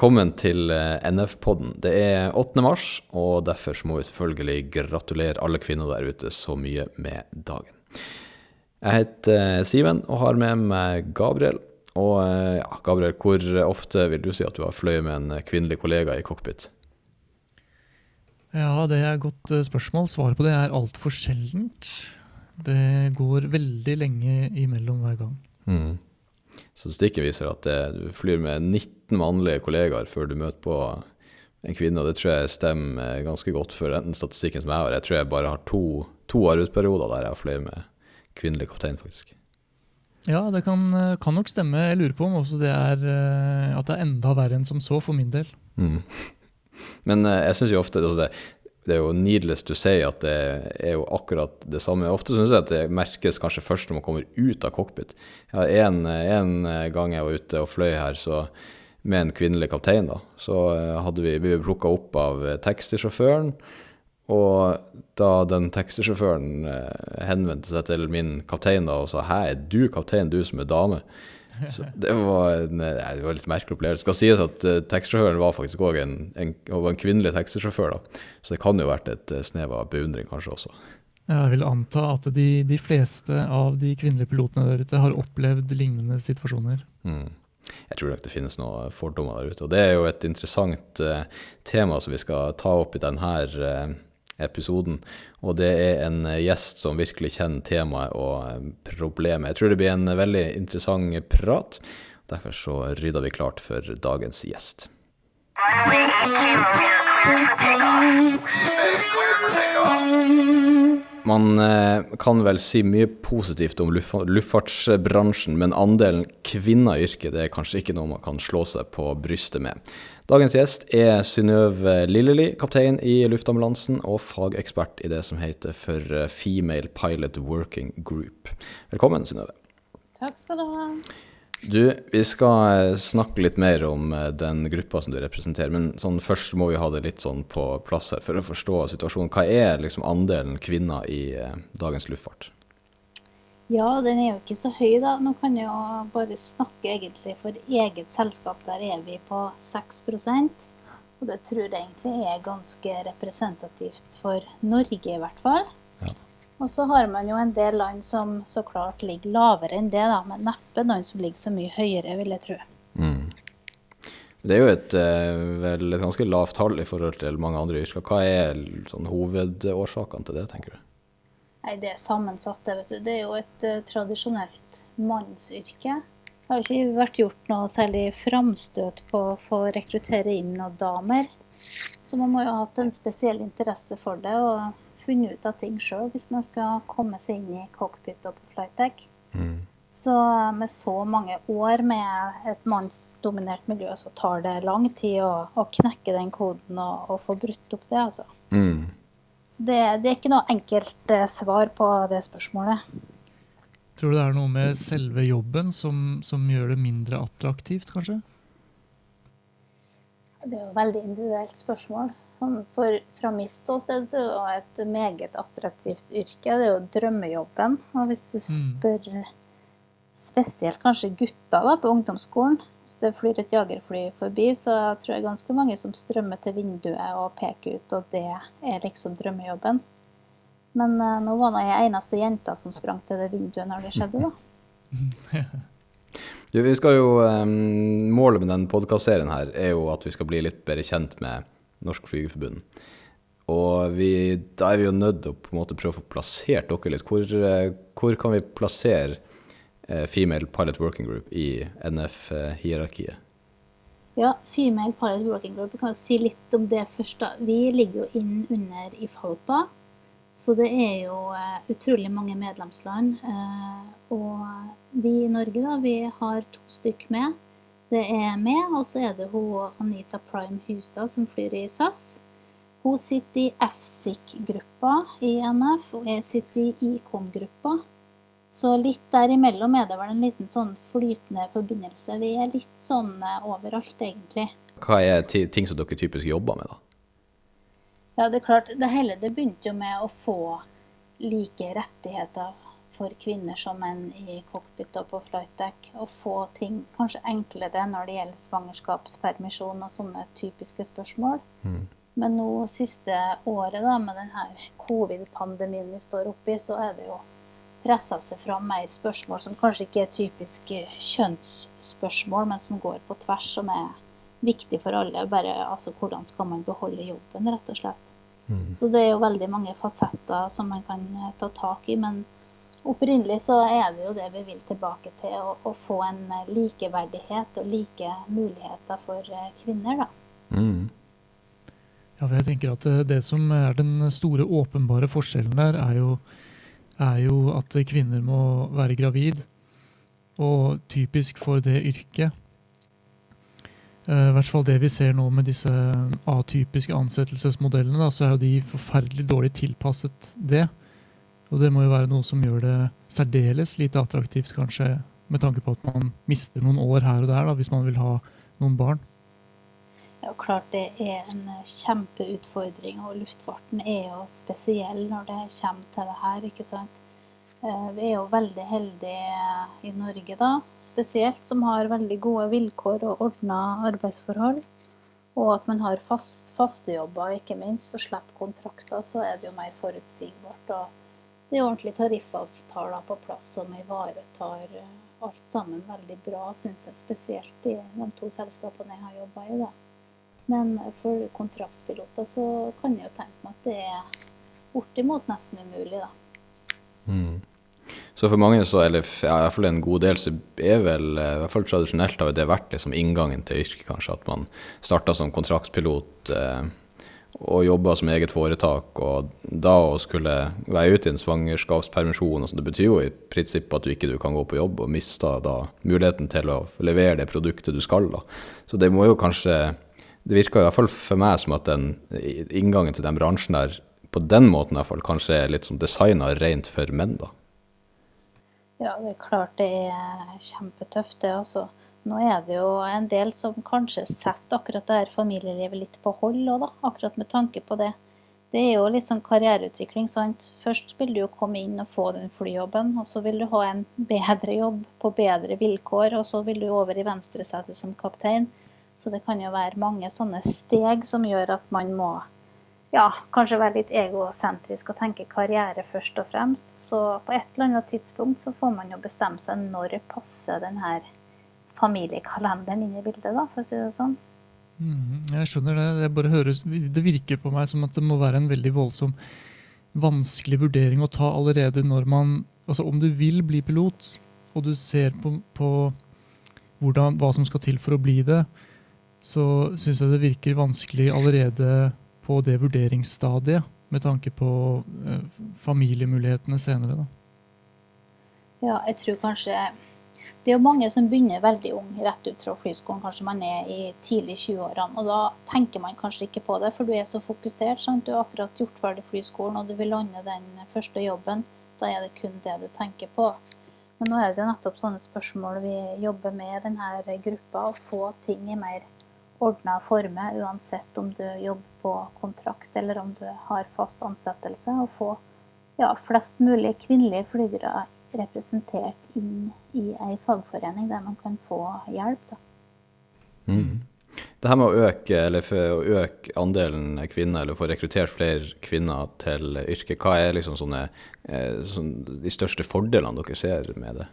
Velkommen til eh, NF-podden. Det er 8. mars, og derfor må vi selvfølgelig gratulere alle kvinner der ute så mye med dagen. Jeg heter Simen og har med meg Gabriel. Og eh, ja, Gabriel, hvor ofte vil du si at du har fløyet med en kvinnelig kollega i cockpit? Ja, det er et godt spørsmål. Svaret på det er altfor sjeldent. Det går veldig lenge imellom hver gang. Mm. Statistikken viser at det, du flyr med 19 mannlige kollegaer før du møter på en kvinne, og det tror jeg stemmer ganske godt for den statistikken som jeg har. Jeg tror jeg bare har to, to arbeidsperioder der jeg har fløyet med kvinnelig kaptein, faktisk. Ja, det kan, kan, nok stemme. Jeg lurer på om også det er, eh, at det er enda verre enn som så, for min del. Mm. Men eh, jeg syns jo ofte altså det, det er jo needless to say at det er jo akkurat det samme. Ofte syns jeg at det merkes kanskje først når man kommer ut av cockpit. En, en, gang jeg var ute og fløy her så, med en kvinnelig kaptein, da, så eh, hadde vi, vi plukka opp av taxisjåføren. Og da den taxisjåføren eh, henvendte seg til min kaptein da, og sa 'Hæ, er du kaptein, du som er dame?' Så det var, en, det var litt merkelig opplevelse. Skal sies at uh, taxisjåføren var faktisk òg en, en, en, kvinnelig taxisjåfør. da. Så det kan jo ha vært et uh, snev av beundring kanskje også. Jeg vil anta at de, de, fleste av de kvinnelige pilotene der ute har opplevd lignende situasjoner. Mm. Jeg tror nok det finnes noen fordommer der ute. Og det er jo et interessant uh, tema som vi skal ta opp i denne uh, episoden. Og det er en eh, gjest som virkelig kjenner temaet og eh, problemet. Jeg tror det blir en veldig interessant prat. Derfor så rydder vi klart for dagens gjest. Man eh, kan vel si mye positivt om luftfartsbransjen, men andelen kvinner i yrket det er kanskje ikke noe man kan slå seg på brystet med. Dagens gjest er Synnøve Lilleli, kaptein i luftambulansen og fagekspert i det som heter for eh, Female Pilot Working Group. Velkommen, Synnøve. Takk skal du ha. Du, vi skal eh, snakke litt mer om eh, den gruppa som du representerer, men sånn, først må vi ha det litt sånn på plass her for å forstå situasjonen. Hva er liksom andelen kvinner i eh, dagens luftfart? Ja, den er jo ikke så høy, da. Nå kan jo bare snakke egentlig for eget selskap. Der er vi på 6% Og det tror jeg egentlig er ganske representativt for Norge, i hvert fall. Og så har man jo en del land som så klart ligger lavere enn det, da. Men neppe noen som ligger så mye høyere, vil jeg tro. Mm. Det er jo et, eh, vel, et ganske lavt tall i forhold til mange andre yrker. Hva er sånn, hovedårsakene til det, tenker du? Nei, det er sammensatt, det. vet du. Det er jo et uh, tradisjonelt mannsyrke. Det har ikke vært gjort noe særlig framstøt på å få rekruttere inn noen damer. Så man må jo ha hatt en spesiell interesse for det og funnet ut av ting sjøl hvis man skal komme seg inn i cockpit og på flightdeck. Mm. Så med så mange år med et mannsdominert miljø, så tar det lang tid å, å knekke den koden og, og, få brutt opp det, altså. Mm. Så det, det, er ikke noe enkelt eh, svar på det spørsmålet. Tror du det er noe med selve jobben som, som gjør det mindre attraktivt, kanskje? Det er jo et veldig individuelt spørsmål. For fra mitt ståsted så er det et meget attraktivt yrke. Det er jo drømmejobben. Og hvis du mm. spør spesielt kanskje gutter da, på ungdomsskolen, hvis det flyr et jagerfly forbi, så jeg tror jeg ganske mange som strømmer til vinduet og peker ut, og det er liksom drømmejobben. Men uh, nå var jeg eneste jenta som sprang til det vinduet når det skjedde, da. du, vi skal jo, um, Målet med denne podkastserien her er jo at vi skal bli litt bedre kjent med Norsk Flygerforbund. Og vi, da er vi jo nødt til å på en måte prøve å få plassert dere litt. Hvor, uh, hvor kan vi plassere Eh, female Pilot Working Group i NF-hierarkiet? Ja, Female Pilot Working Group, jeg kan si litt om det først. da. Vi ligger jo inn under IFALPA, så det er jo uh, utrolig mange medlemsland. Og vi i Norge da, vi har to stykk med. Det er med, og så er det hun Anita Prime Hustad som flyr i SAS. Hun sitter i FSIC-gruppa i NF, og jeg sitter i ICOM-gruppa. Så litt der imellom er det vel en liten sånn flytende forbindelse. Vi er litt sånn eh, overalt, egentlig. Hva er ting som dere typisk jobber med, da? Ja, det er klart. Det hele det begynte jo med å få like rettigheter for kvinner som menn i cockpit og på flight deck. Å få ting kanskje enklere når det gjelder svangerskapspermisjon og sånne typiske spørsmål. Mm. Men nå siste året da, med denne covid-pandemien vi står oppi, så er det jo pressa seg fram mer spørsmål som kanskje ikke er typiske kjønnsspørsmål, men som går på tvers, som er viktig for alle. Bare altså hvordan skal man beholde jobben, rett og slett. Mm. Så det er jo veldig mange fasetter som man kan eh, ta tak i. Men opprinnelig så er det jo det vi vil tilbake til, å, å få en eh, likeverdighet og like muligheter for eh, kvinner, da. Mm. Ja, for jeg tenker at det, det som er den store åpenbare forskjellen der, er jo, er jo at kvinner må være gravid. Og typisk for det yrket Eh, I hvert fall det vi ser nå med disse atypiske ansettelsesmodellene, da, så er jo de forferdelig dårlig tilpasset det. Og det må jo være noe som gjør det særdeles lite attraktivt, kanskje, med tanke på at man mister noen år her og der da, hvis man vil ha noen barn. Ja, klart det er en kjempeutfordring, og luftfarten er jo spesiell når det kommer til det her, ikke sant. Eh, vi er jo veldig heldige i Norge, da, spesielt, som har veldig gode vilkår og ordna arbeidsforhold. Og at man har fast, faste jobber, ikke minst, og slipper kontrakter, så er det jo mer forutsigbart. Og det er ordentlige tariffavtaler på plass som ivaretar eh, alt sammen veldig bra, syns jeg. Spesielt i de to selskapene jeg har jobba i. da. Men for kontraktspiloter så kan jeg jo tenke meg at det er bortimot nesten umulig, da. Mm. Så for mange, så, eller ja, i hvert fall en god del, så er vel eh, i hvert fall tradisjonelt har det vært liksom inngangen til yrket, kanskje. At man starta som kontraktspilot eh, og jobba som eget foretak. Og da å skulle være ute i en svangerskapspermisjon, altså det betyr jo i prinsippet at du ikke du kan gå på jobb, og mister da muligheten til å levere det produktet du skal. da. Så det må jo kanskje Det virker i hvert fall for meg som at den inngangen til den bransjen der på den måten i hvert fall kanskje er litt sånn designa rent for menn, da. Ja, det er klart det er kjempetøft, det. altså. Nå er det jo en del som kanskje setter akkurat det her familielivet litt på hold òg, da. Akkurat med tanke på det. Det er jo litt sånn karriereutvikling, sant. Først vil du jo komme inn og få den flyjobben, og så vil du ha en bedre jobb på bedre vilkår, og så vil du over i venstresetet som kaptein. Så det kan jo være mange sånne steg som gjør at man må ja, kanskje være litt egosentrisk og tenke karriere først og fremst. Så på et eller annet tidspunkt så får man jo bestemme seg når passer den her familiekalenderen inn i bildet, da, for å si det sånn. Mm, jeg skjønner det. Det, bare høres, det virker på meg som at det må være en veldig voldsom, vanskelig vurdering å ta allerede når man Altså om du vil bli pilot, og du ser på, på hvordan, hva som skal til for å bli det, så syns jeg det virker vanskelig allerede på det vurderingsstadiet, med tanke på eh, familiemulighetene senere. Da. Ja, jeg tror kanskje Det er jo mange som begynner veldig ung rett ut fra flyskolen. Kanskje man er i tidlig 20-årene. Og da tenker man kanskje ikke på det, for du er så fokusert. Sant? Du har akkurat gjort ferdig flyskolen, og du vil lande den første jobben. Da er det kun det du tenker på. Men nå er det jo nettopp sånne spørsmål vi jobber med i denne gruppa. Å få ting i mer ordna former, uansett om du jobber på kontrakt eller om du har fast ansettelse. Og få ja, flest mulig kvinnelige flygere representert inn i ei fagforening der man kan få hjelp. Da. Mm. Det her med å øke, eller for å øke andelen kvinner, eller få rekruttert flere kvinner til yrket, hva er liksom sånne, eh, sånne, de største fordelene dere ser med det?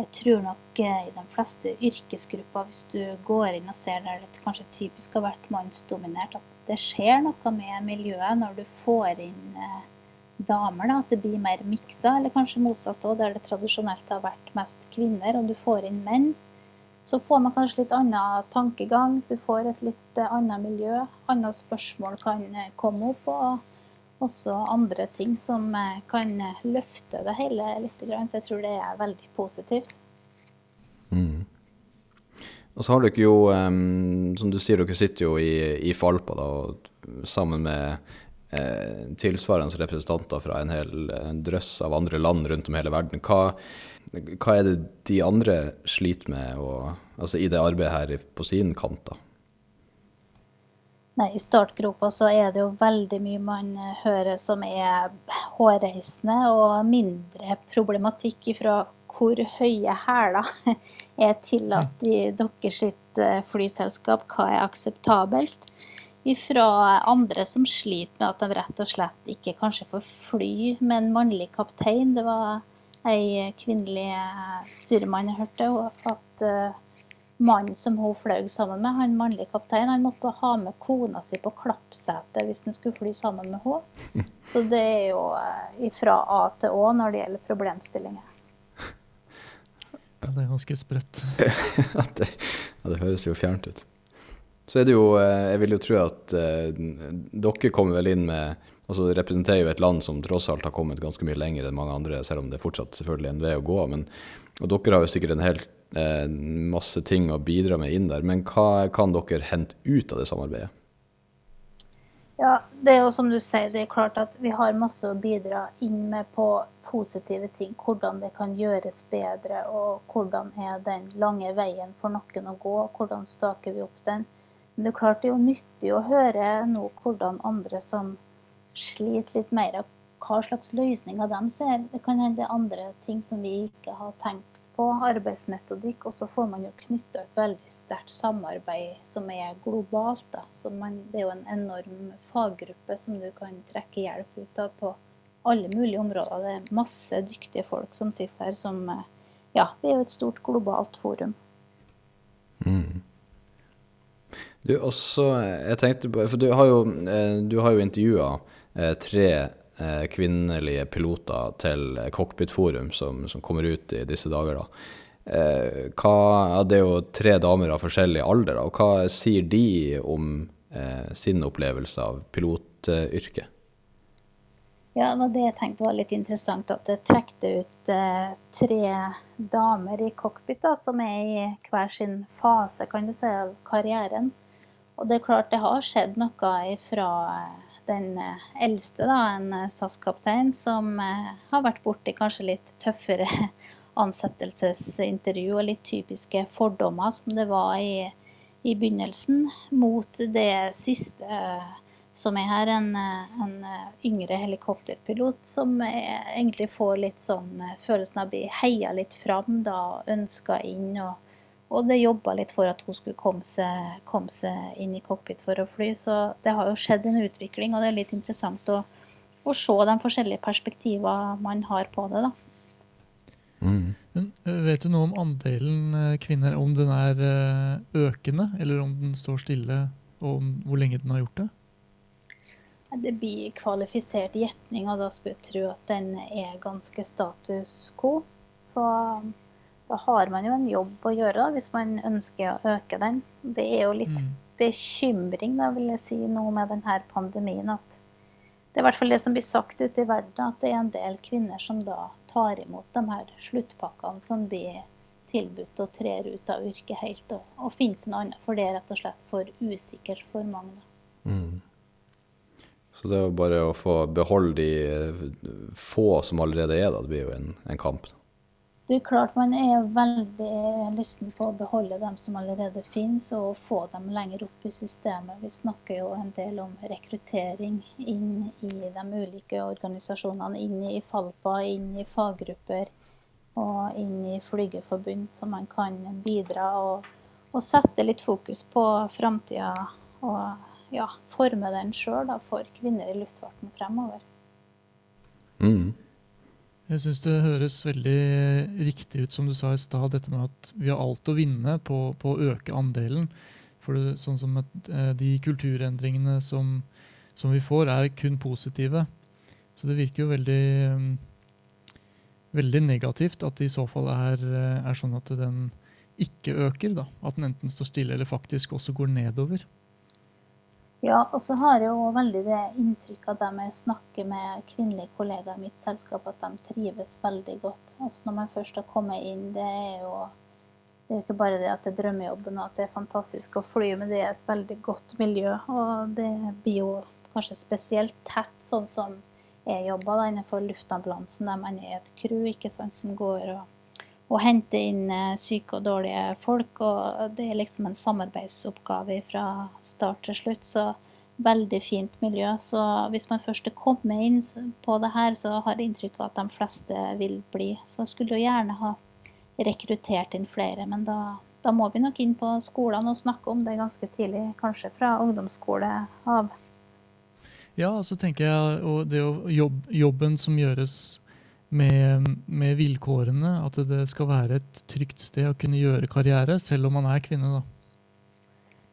Jeg tror nok eh, i de fleste yrkesgrupper, hvis du går inn og ser der det kanskje typisk har vært mannsdominert, at det skjer noe med miljøet når du får inn eh, damer. Da, at det blir mer miksa, eller kanskje motsatt òg, der det tradisjonelt har vært mest kvinner, og du får inn menn. Så får man kanskje litt annen tankegang, du får et litt eh, annet miljø. Andre spørsmål kan komme opp. og også andre ting som kan løfte det hele litt. Så jeg tror det er veldig positivt. Mm. Og så har dere jo, um, som du sier, dere sitter jo i, i Falpa da, sammen med eh, tilsvarende representanter fra en hel en drøss av andre land rundt om hele verden. Hva, hva er det de andre sliter med og, altså i det arbeidet her på sin kant? da? Nei, I startgropa så er det jo veldig mye man eh, hører som er hårreisende, og mindre problematikk ifra hvor høye hæler er tillatt i deres eh, flyselskap, hva er akseptabelt. Ifra andre som sliter med at de rett og slett ikke kanskje får fly med en mannlig kaptein. Det var ei kvinnelig styrmann jeg hørte, at uh, mannen som hun fløy sammen med, han mannlige kapteinen, han måtte ha med kona si på klappsetet hvis han skulle fly sammen med henne. Så det er jo fra ifra A til Å når det gjelder problemstillinger. Ja, det er ganske sprøtt. ja, det, ja, det høres jo fjernt ut. Så er det jo eh, Jeg vil jo tro at eh, dere kommer vel inn med Altså det representerer jo et land som tross alt har kommet ganske mye lenger enn mange andre, selv om det fortsatt selvfølgelig er en vei å gå. Men, og dere har jo sikkert en hel eh, masse ting å bidra med inn der. Men hva kan dere hente ut av det samarbeidet? Ja, det er jo som du sier, det er klart at vi har masse å bidra inn med på positive ting. Hvordan det kan gjøres bedre, og hvordan er den lange veien for noen å gå. Hvordan staker vi opp den. Men det er klart det er jo nyttig å høre nå hvordan andre som sliter litt mer, hva slags løsninger de ser. Det kan hende det er andre ting som vi ikke har tenkt på, arbeidsmetodikk. Og så får man jo knytta et veldig sterkt samarbeid som er globalt. Da. Man, det er jo en enorm faggruppe som du kan trekke hjelp ut av på alle mulige områder. Det er masse dyktige folk som sitter her som Ja, vi er jo et stort globalt forum. Mm. Du, også, jeg tenkte på, for du har jo, eh, du jo intervjua eh, tre eh, kvinnelige piloter til Cockpitforum som, som kommer ut i disse dager. da. Hva, ja, det er jo tre damer av forskjellig alder. Da, og Hva sier de om eh, sin opplevelse av pilotyrket? Ja, det var det jeg tenkte var litt interessant. At det trekte ut eh, tre damer i cockpit da, som er i hver sin fase kan du si, av karrieren. Og det er klart det har skjedd noe fra eh, den eh, eldste, da, en eh, SAS-kaptein, som har vært borti kanskje litt tøffere ansettelsesintervju og litt typiske fordommer som det var i, i begynnelsen, mot det siste som er her, en, en yngre helikopterpilot som egentlig får litt sånn følelsen av å bli heia litt fram da, ønska inn. og og det jobba litt for at hun skulle komme seg, komme seg, inn i cockpit for å fly. Så det har jo skjedd en utvikling, og det er litt interessant å, å se de forskjellige perspektivene man har på det. da. Mm. Men eh, Vet du noe om andelen eh, kvinner, om den er eh, økende, eller om den står stille, og om hvor lenge den har gjort det? Det blir kvalifisert gjetning, og da skulle jeg tro at den er ganske status quo. Så da har man jo en jobb å gjøre da, hvis man ønsker å øke den. Det er jo litt mm. bekymring da, vil jeg si, nå med denne pandemien. at Det er i hvert fall det som blir sagt ute i verden, at det er en del kvinner som da tar imot de her sluttpakkene som blir tilbudt og trer ut av yrket helt, og, og finnes en annen, for det er rett og slett for usikkert for mange. Mm. Så det er jo bare å få beholde de få som allerede er da, det blir jo en, en kamp. Det er klart man er veldig lysten på å beholde dem som allerede finnes, og få dem lenger opp i systemet. Vi snakker jo en del om rekruttering inn i de ulike organisasjonene. Inn i Falpa, inn i faggrupper og inn i flygerforbund, så man kan bidra og, og sette litt fokus på framtida og ja, forme den sjøl for kvinner i luftfarten fremover. Mm. Jeg syns det høres veldig riktig ut som du sa i stad, dette med at vi har alt å vinne på, på å øke andelen. For det, sånn som at eh, de kulturendringene som, som, vi får, er kun positive. Så det virker jo veldig, veldig negativt at det i så fall er, er sånn at den ikke øker. Da. At den enten står stille eller faktisk også går nedover. Ja, og så har jeg òg veldig det inntrykket dem jeg snakker med kvinnelige kollegaer i mitt selskap, at de trives veldig godt. Altså Når man først har kommet inn, det er jo det er ikke bare det at det er drømmejobben og at det er fantastisk å fly, men det er et veldig godt miljø. Og det blir jo kanskje spesielt tett, sånn som jeg jobber da innenfor luftambulansen, der man er et crew ikke sant, som går og å hente inn eh, syke og dårlige folk. Og det er liksom en samarbeidsoppgave fra start til slutt. Så veldig fint miljø. Så hvis man først er kommet inn på det her, så har jeg inntrykk av at de fleste vil bli. Så skulle jo gjerne ha rekruttert inn flere, men da, da må vi nok inn på skolene og snakke om det ganske tidlig. Kanskje fra ungdomsskole av. Ja, så tenker jeg og det jo jobb, jobben som gjøres med, med, vilkårene, at det skal være et trygt sted å kunne gjøre karriere, selv om man er kvinne, da.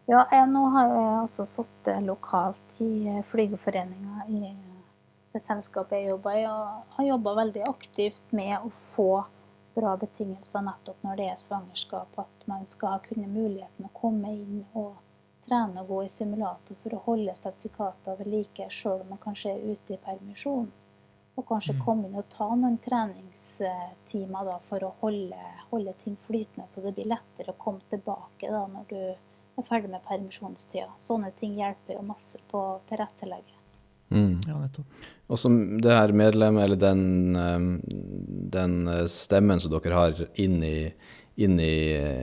Ja, jeg, nå har jeg altså sittet lokalt i eh, Flygerforeninga i det selskapet jeg jobber i, og har jobba veldig aktivt med å få bra betingelser nettopp når det er svangerskap. At man skal kunne muligheten å komme inn og trene og gå i simulator for å holde sertifikater ved like, sjøl om man kanskje er ute i permisjon. Og kanskje mm. komme inn og ta noen treningstimer da, for å holde, holde, ting flytende, så det blir lettere å komme tilbake da, når du er ferdig med permisjonstida. Sånne ting hjelper jo masse på å tilrettelegge. Mm. Ja, nettopp. Og som det her medlemmet, eller den, ehm, den, stemmen som dere har inn i, inn i,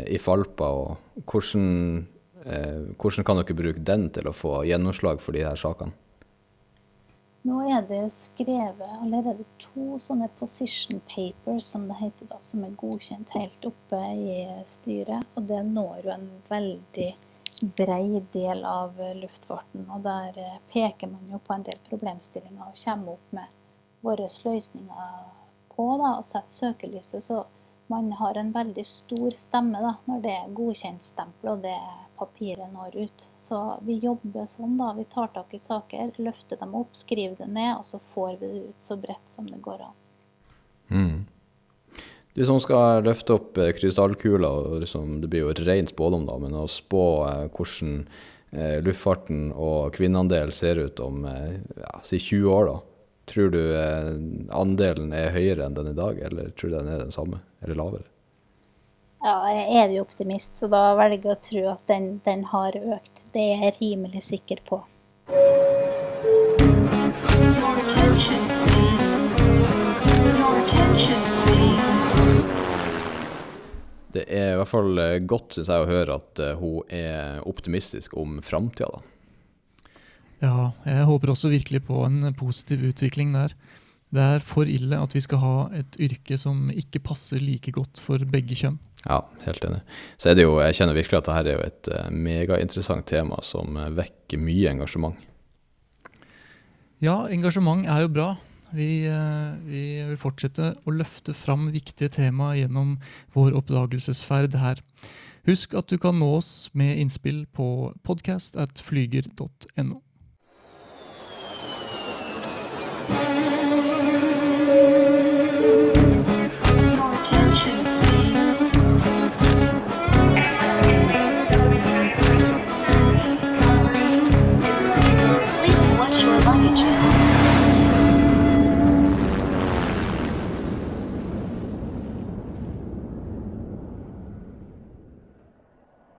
i Falpa, og hvordan, eh, hvordan kan dere bruke den til å få gjennomslag for de her sakene? Nå er det skrevet allerede to sånne position papers, som det heter da, som er godkjent helt oppe i styret. Og det når jo en veldig brei del av luftfarten. Og der eh, peker man jo på en del problemstillinger og kommer opp med våre løsninger på da, og setter søkelyset. Så man har en veldig stor stemme da, når det er godkjentstempel og det er papiret når ut. Så vi jobber sånn, da. Vi tar tak i saker, løfter dem opp, skriver det ned, og så får vi det ut så bredt som det går an. Mm. Du som skal løfte opp eh, krystallkula, liksom, det blir jo et rent spådom, da, men å spå eh, hvordan eh, luftfarten og kvinneandel ser ut om eh, ja, si 20 år, da. Tror du andelen er høyere enn den i dag, eller tror du den er den samme, eller lavere? Ja, jeg er jo optimist, så da velger jeg å tro at den, den har økt. Det er jeg rimelig sikker på. Det er i hvert fall eh, godt, syns jeg, å høre at uh, hun er optimistisk om framtida, da. Ja, jeg håper også virkelig på en positiv utvikling der. Det er for ille at vi skal ha et yrke som ikke passer like godt for begge kjønn. Ja, helt enig. Så er det jo, jeg kjenner virkelig at dette er jo et uh, megainteressant tema som uh, vekker mye engasjement. Ja, engasjement er jo bra. Vi, uh, vi, vil fortsette å løfte fram viktige tema gjennom vår oppdagelsesferd her. Husk at du kan nå oss med innspill på podcast at flyger.no.